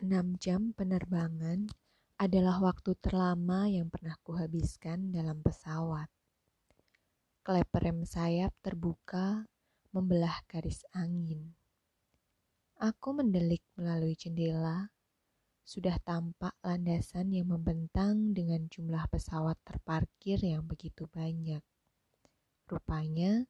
Enam jam penerbangan adalah waktu terlama yang pernah kuhabiskan dalam pesawat. Klep rem sayap terbuka membelah garis angin. Aku mendelik melalui jendela. Sudah tampak landasan yang membentang dengan jumlah pesawat terparkir yang begitu banyak. Rupanya,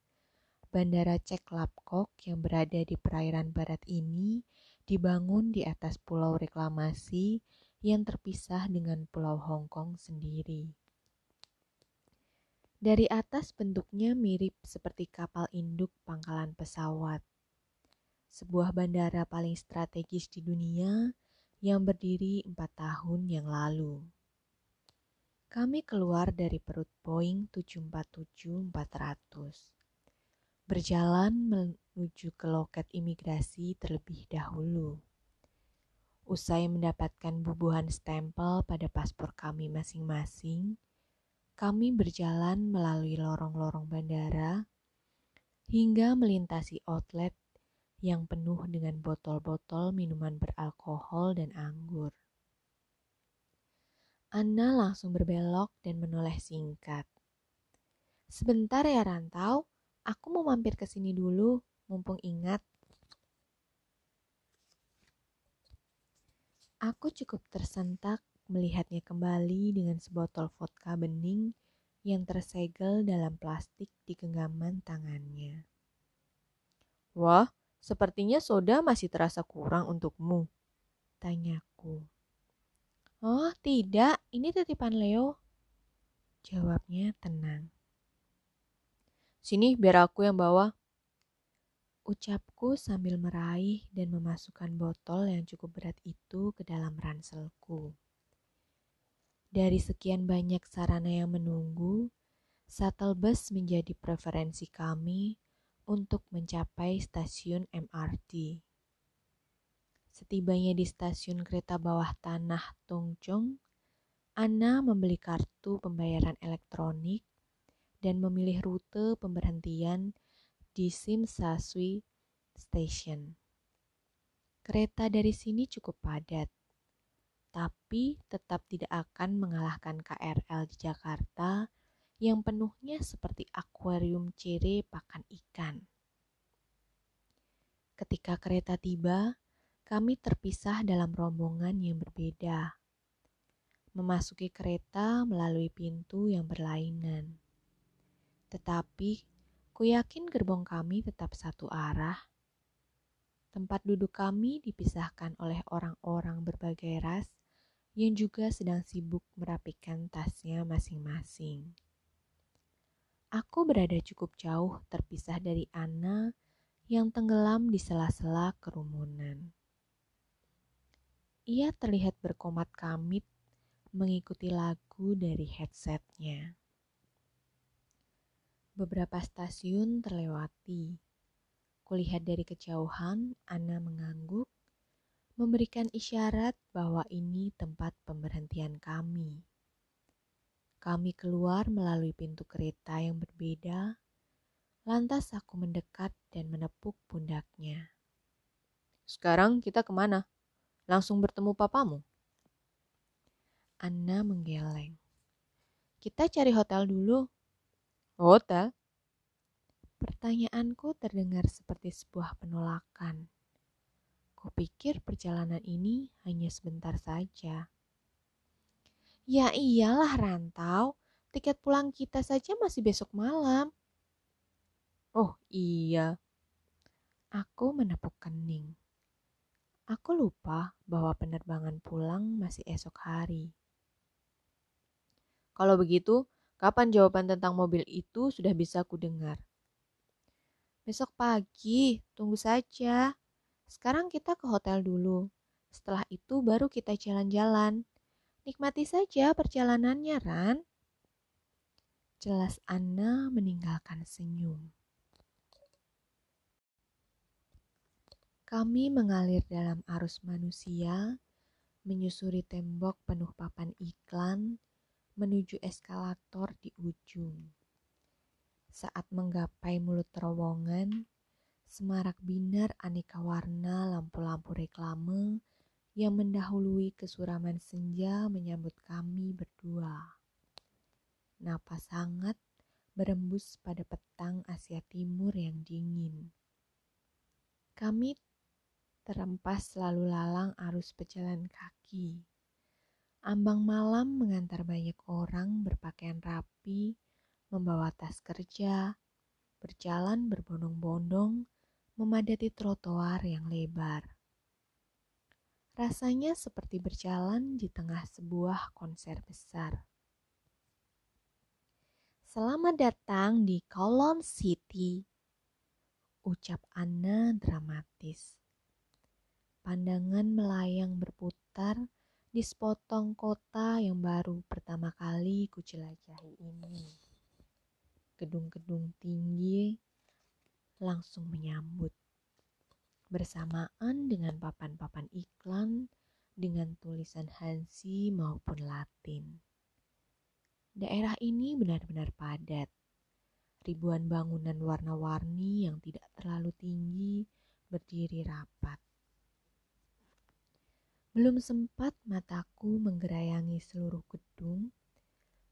Bandara Cek Lapkok yang berada di perairan barat ini dibangun di atas pulau reklamasi yang terpisah dengan pulau Hong Kong sendiri. Dari atas bentuknya mirip seperti kapal induk pangkalan pesawat. Sebuah bandara paling strategis di dunia yang berdiri empat tahun yang lalu. Kami keluar dari perut Boeing 747-400 berjalan menuju ke loket imigrasi terlebih dahulu. Usai mendapatkan bubuhan stempel pada paspor kami masing-masing, kami berjalan melalui lorong-lorong bandara hingga melintasi outlet yang penuh dengan botol-botol minuman beralkohol dan anggur. Anna langsung berbelok dan menoleh singkat. Sebentar ya Rantau, Aku mau mampir ke sini dulu, mumpung ingat. Aku cukup tersentak melihatnya kembali dengan sebotol vodka bening yang tersegel dalam plastik di genggaman tangannya. Wah, sepertinya soda masih terasa kurang untukmu, tanyaku. Oh, tidak, ini titipan Leo. Jawabnya tenang. Sini biar aku yang bawa. Ucapku sambil meraih dan memasukkan botol yang cukup berat itu ke dalam ranselku. Dari sekian banyak sarana yang menunggu, shuttle bus menjadi preferensi kami untuk mencapai stasiun MRT. Setibanya di stasiun kereta bawah tanah Tongchong, Anna membeli kartu pembayaran elektronik dan memilih rute pemberhentian di Simsaswi Station. Kereta dari sini cukup padat, tapi tetap tidak akan mengalahkan KRL di Jakarta yang penuhnya seperti akuarium cere pakan ikan. Ketika kereta tiba, kami terpisah dalam rombongan yang berbeda. Memasuki kereta melalui pintu yang berlainan. Tetapi, ku yakin gerbong kami tetap satu arah. Tempat duduk kami dipisahkan oleh orang-orang berbagai ras yang juga sedang sibuk merapikan tasnya masing-masing. Aku berada cukup jauh terpisah dari Anna yang tenggelam di sela-sela kerumunan. Ia terlihat berkomat kamit mengikuti lagu dari headsetnya. Beberapa stasiun terlewati. Kulihat dari kejauhan, Ana mengangguk, memberikan isyarat bahwa ini tempat pemberhentian kami. Kami keluar melalui pintu kereta yang berbeda, lantas aku mendekat dan menepuk pundaknya. Sekarang kita ke mana? Langsung bertemu papamu? Anna menggeleng. Kita cari hotel dulu, Hotel? Pertanyaanku terdengar seperti sebuah penolakan. Kupikir perjalanan ini hanya sebentar saja. Ya iyalah rantau, tiket pulang kita saja masih besok malam. Oh iya. Aku menepuk kening. Aku lupa bahwa penerbangan pulang masih esok hari. Kalau begitu, Kapan jawaban tentang mobil itu sudah bisa ku dengar? Besok pagi, tunggu saja. Sekarang kita ke hotel dulu. Setelah itu baru kita jalan-jalan. Nikmati saja perjalanannya, Ran. Jelas Anna meninggalkan senyum. Kami mengalir dalam arus manusia, menyusuri tembok penuh papan iklan, menuju eskalator di ujung. Saat menggapai mulut terowongan, semarak binar aneka warna lampu-lampu reklame yang mendahului kesuraman senja menyambut kami berdua. Napas hangat berembus pada petang Asia Timur yang dingin. Kami terempas lalu lalang arus pejalan kaki. Ambang malam mengantar banyak orang berpakaian rapi, membawa tas kerja, berjalan berbondong-bondong, memadati trotoar yang lebar. Rasanya seperti berjalan di tengah sebuah konser besar. Selamat datang di Kowloon City, ucap Anna dramatis. Pandangan melayang berputar di sepotong kota yang baru pertama kali kucelajahi ini. Gedung-gedung tinggi langsung menyambut bersamaan dengan papan-papan iklan dengan tulisan Hansi maupun Latin. Daerah ini benar-benar padat. Ribuan bangunan warna-warni yang tidak terlalu tinggi berdiri rapat. Belum sempat mataku menggerayangi seluruh gedung,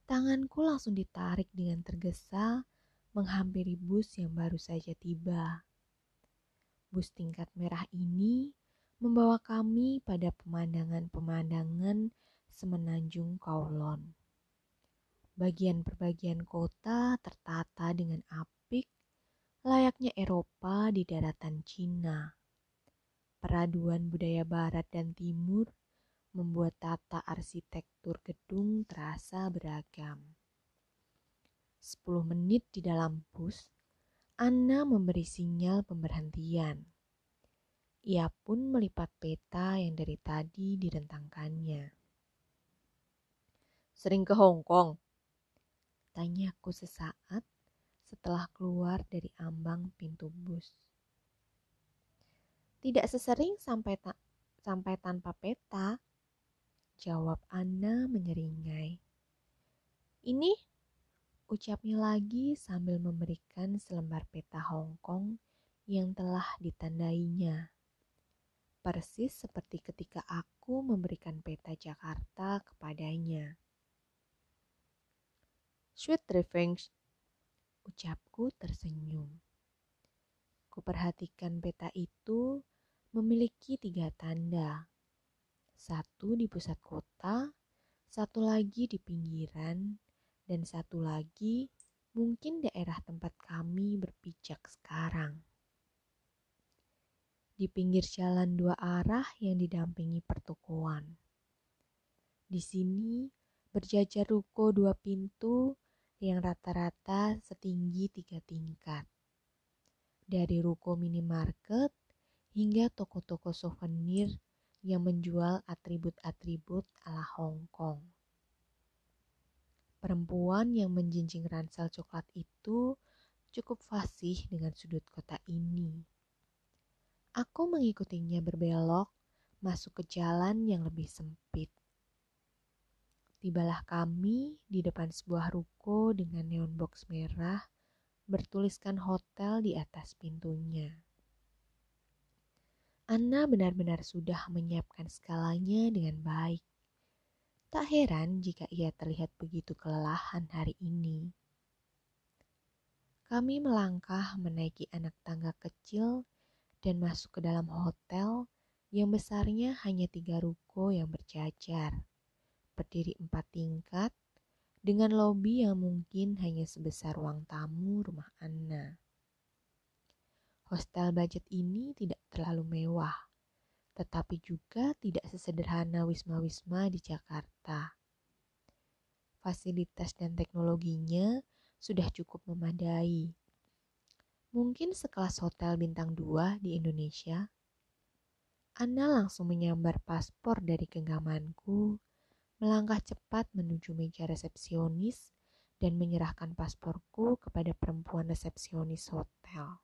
tanganku langsung ditarik dengan tergesa menghampiri bus yang baru saja tiba. Bus tingkat merah ini membawa kami pada pemandangan-pemandangan semenanjung Kowloon. Bagian perbagian kota tertata dengan apik, layaknya Eropa di daratan Cina. Peraduan budaya barat dan timur membuat tata arsitektur gedung terasa beragam. Sepuluh menit di dalam bus, Anna memberi sinyal pemberhentian. Ia pun melipat peta yang dari tadi direntangkannya. Sering ke Hong Kong? Tanyaku sesaat setelah keluar dari ambang pintu bus. Tidak sesering sampai ta sampai tanpa peta, jawab Anna menyeringai. Ini Ucapnya lagi sambil memberikan selembar peta Hong Kong yang telah ditandainya. Persis seperti ketika aku memberikan peta Jakarta kepadanya. Sweet revenge, ucapku tersenyum. Kuperhatikan peta itu memiliki tiga tanda. Satu di pusat kota, satu lagi di pinggiran, dan satu lagi mungkin daerah tempat kami berpijak sekarang. Di pinggir jalan dua arah yang didampingi pertokoan. Di sini berjajar ruko dua pintu yang rata-rata setinggi tiga tingkat. Dari ruko minimarket hingga toko-toko souvenir yang menjual atribut-atribut ala Hong Kong. Perempuan yang menjinjing ransel coklat itu cukup fasih dengan sudut kota ini. Aku mengikutinya berbelok masuk ke jalan yang lebih sempit. Tibalah kami di depan sebuah ruko dengan neon box merah bertuliskan hotel di atas pintunya. Anna benar-benar sudah menyiapkan skalanya dengan baik. Tak heran jika ia terlihat begitu kelelahan hari ini. Kami melangkah menaiki anak tangga kecil dan masuk ke dalam hotel yang besarnya hanya tiga ruko yang berjajar, berdiri empat tingkat, dengan lobi yang mungkin hanya sebesar ruang tamu rumah Anna. Hostel budget ini tidak terlalu mewah, tetapi juga tidak sesederhana wisma-wisma di Jakarta. Fasilitas dan teknologinya sudah cukup memadai. Mungkin sekelas hotel bintang 2 di Indonesia. Anna langsung menyambar paspor dari genggamanku, melangkah cepat menuju meja resepsionis dan menyerahkan pasporku kepada perempuan resepsionis hotel.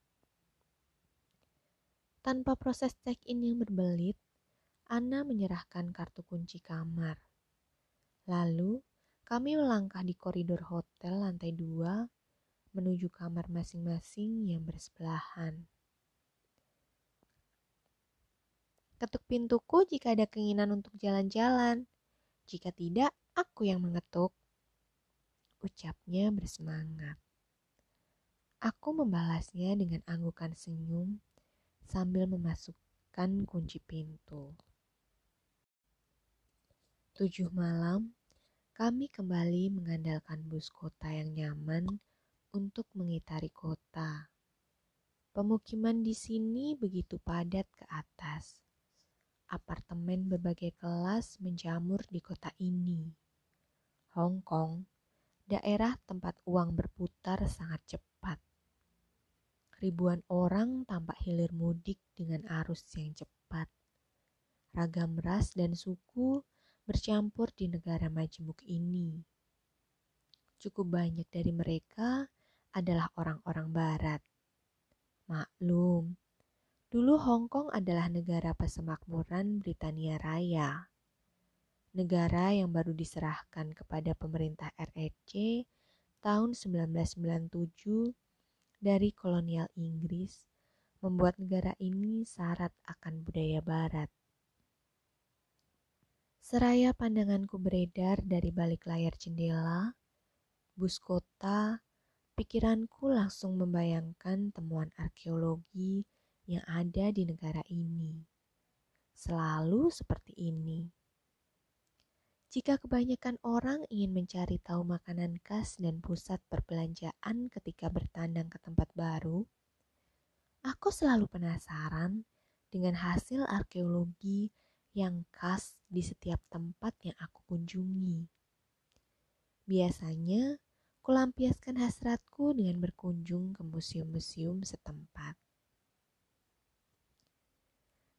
Tanpa proses check-in yang berbelit, Anna menyerahkan kartu kunci kamar. Lalu, kami melangkah di koridor hotel lantai dua menuju kamar masing-masing yang bersebelahan. Ketuk pintuku jika ada keinginan untuk jalan-jalan. Jika tidak, aku yang mengetuk. Ucapnya bersemangat. Aku membalasnya dengan anggukan senyum sambil memasukkan kunci pintu. Tujuh malam, kami kembali mengandalkan bus kota yang nyaman untuk mengitari kota. Pemukiman di sini begitu padat ke atas. Apartemen berbagai kelas menjamur di kota ini. Hong Kong, daerah tempat uang berputar sangat cepat ribuan orang tampak hilir mudik dengan arus yang cepat. Ragam ras dan suku bercampur di negara majemuk ini. Cukup banyak dari mereka adalah orang-orang barat. Maklum, dulu Hong Kong adalah negara persemakmuran Britania Raya. Negara yang baru diserahkan kepada pemerintah RRC tahun 1997 dari kolonial Inggris membuat negara ini syarat akan budaya barat. Seraya pandanganku beredar dari balik layar jendela, bus kota, pikiranku langsung membayangkan temuan arkeologi yang ada di negara ini. Selalu seperti ini. Jika kebanyakan orang ingin mencari tahu makanan khas dan pusat perbelanjaan ketika bertandang ke tempat baru, aku selalu penasaran dengan hasil arkeologi yang khas di setiap tempat yang aku kunjungi. Biasanya, kulampiaskan hasratku dengan berkunjung ke museum-museum setempat.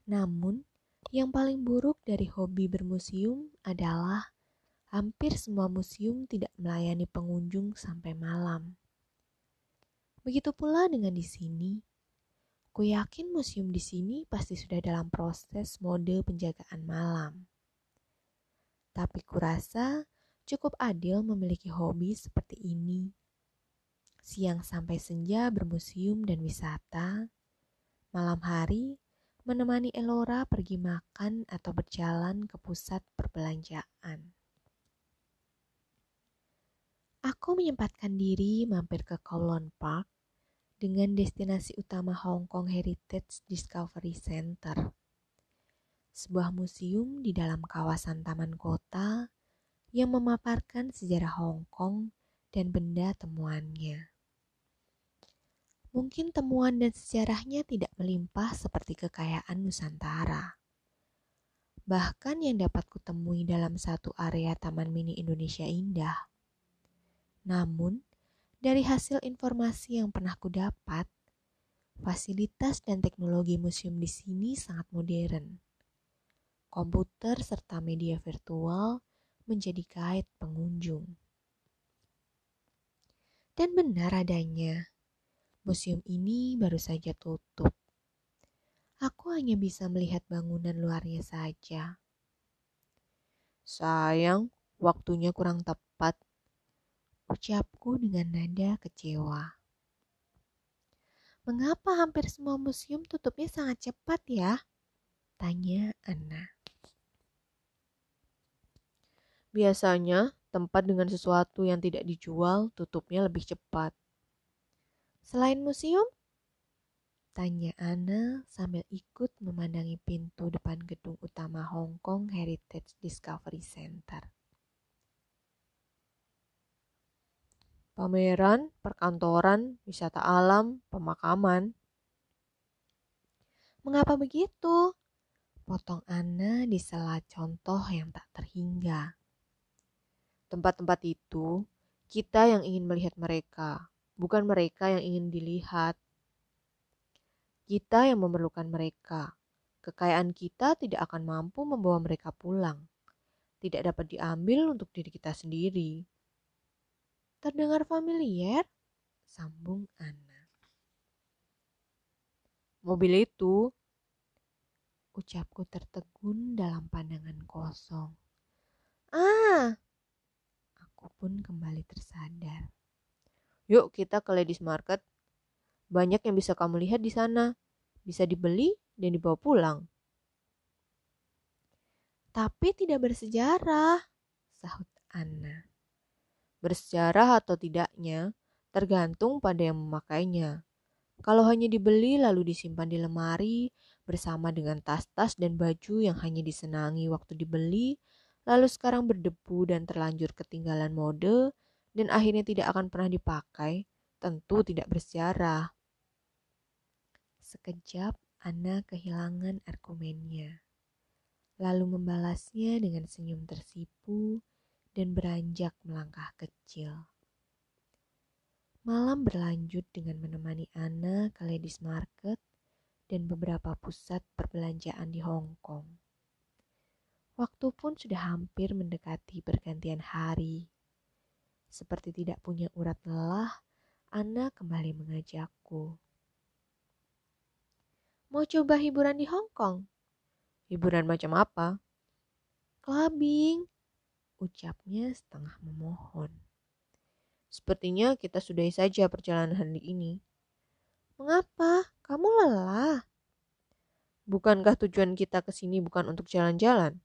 Namun, yang paling buruk dari hobi bermuseum adalah hampir semua museum tidak melayani pengunjung sampai malam. Begitu pula dengan di sini. Ku yakin museum di sini pasti sudah dalam proses mode penjagaan malam. Tapi kurasa cukup adil memiliki hobi seperti ini. Siang sampai senja bermuseum dan wisata, malam hari menemani Elora pergi makan atau berjalan ke pusat perbelanjaan. Aku menyempatkan diri mampir ke Kowloon Park dengan destinasi utama Hong Kong Heritage Discovery Center. Sebuah museum di dalam kawasan taman kota yang memaparkan sejarah Hong Kong dan benda temuannya. Mungkin temuan dan sejarahnya tidak melimpah seperti kekayaan Nusantara. Bahkan yang dapat kutemui dalam satu area Taman Mini Indonesia Indah. Namun, dari hasil informasi yang pernah kudapat, fasilitas dan teknologi museum di sini sangat modern. Komputer serta media virtual menjadi guide pengunjung. Dan benar adanya, Museum ini baru saja tutup. Aku hanya bisa melihat bangunan luarnya saja. Sayang, waktunya kurang tepat. Ucapku dengan nada kecewa. Mengapa hampir semua museum tutupnya sangat cepat ya? Tanya Anna. Biasanya, tempat dengan sesuatu yang tidak dijual tutupnya lebih cepat. Selain museum? Tanya Ana sambil ikut memandangi pintu depan gedung utama Hong Kong Heritage Discovery Center. Pameran, perkantoran, wisata alam, pemakaman. Mengapa begitu? Potong Ana di sela contoh yang tak terhingga. Tempat-tempat itu, kita yang ingin melihat mereka, bukan mereka yang ingin dilihat. Kita yang memerlukan mereka. Kekayaan kita tidak akan mampu membawa mereka pulang. Tidak dapat diambil untuk diri kita sendiri. Terdengar familiar? Sambung Ana. Mobil itu, ucapku tertegun dalam pandangan kosong. Ah, aku pun kembali tersadar. Yuk kita ke Ladies Market. Banyak yang bisa kamu lihat di sana. Bisa dibeli dan dibawa pulang. Tapi tidak bersejarah, sahut Anna. Bersejarah atau tidaknya tergantung pada yang memakainya. Kalau hanya dibeli lalu disimpan di lemari bersama dengan tas-tas dan baju yang hanya disenangi waktu dibeli, lalu sekarang berdebu dan terlanjur ketinggalan mode dan akhirnya tidak akan pernah dipakai, tentu tidak bersejarah. Sekejap Anna kehilangan argumennya, lalu membalasnya dengan senyum tersipu dan beranjak melangkah kecil. Malam berlanjut dengan menemani Ana ke Ladies Market dan beberapa pusat perbelanjaan di Hong Kong. Waktu pun sudah hampir mendekati pergantian hari. Seperti tidak punya urat lelah, Ana kembali mengajakku. Mau coba hiburan di Hong Kong? Hiburan macam apa? Clubbing, ucapnya setengah memohon. Sepertinya kita sudahi saja perjalanan hari ini. Mengapa? Kamu lelah? Bukankah tujuan kita ke sini bukan untuk jalan-jalan?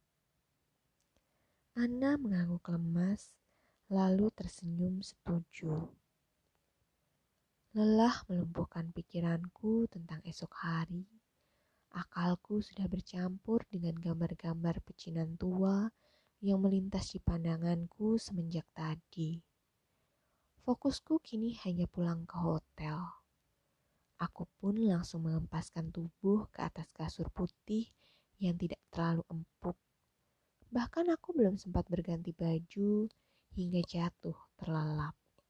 Anna mengangguk lemas, lalu tersenyum setuju. Lelah melumpuhkan pikiranku tentang esok hari. Akalku sudah bercampur dengan gambar-gambar pecinan tua yang melintas di pandanganku semenjak tadi. Fokusku kini hanya pulang ke hotel. Aku pun langsung mengempaskan tubuh ke atas kasur putih yang tidak terlalu empuk. Bahkan aku belum sempat berganti baju hingga jatuh terlelap.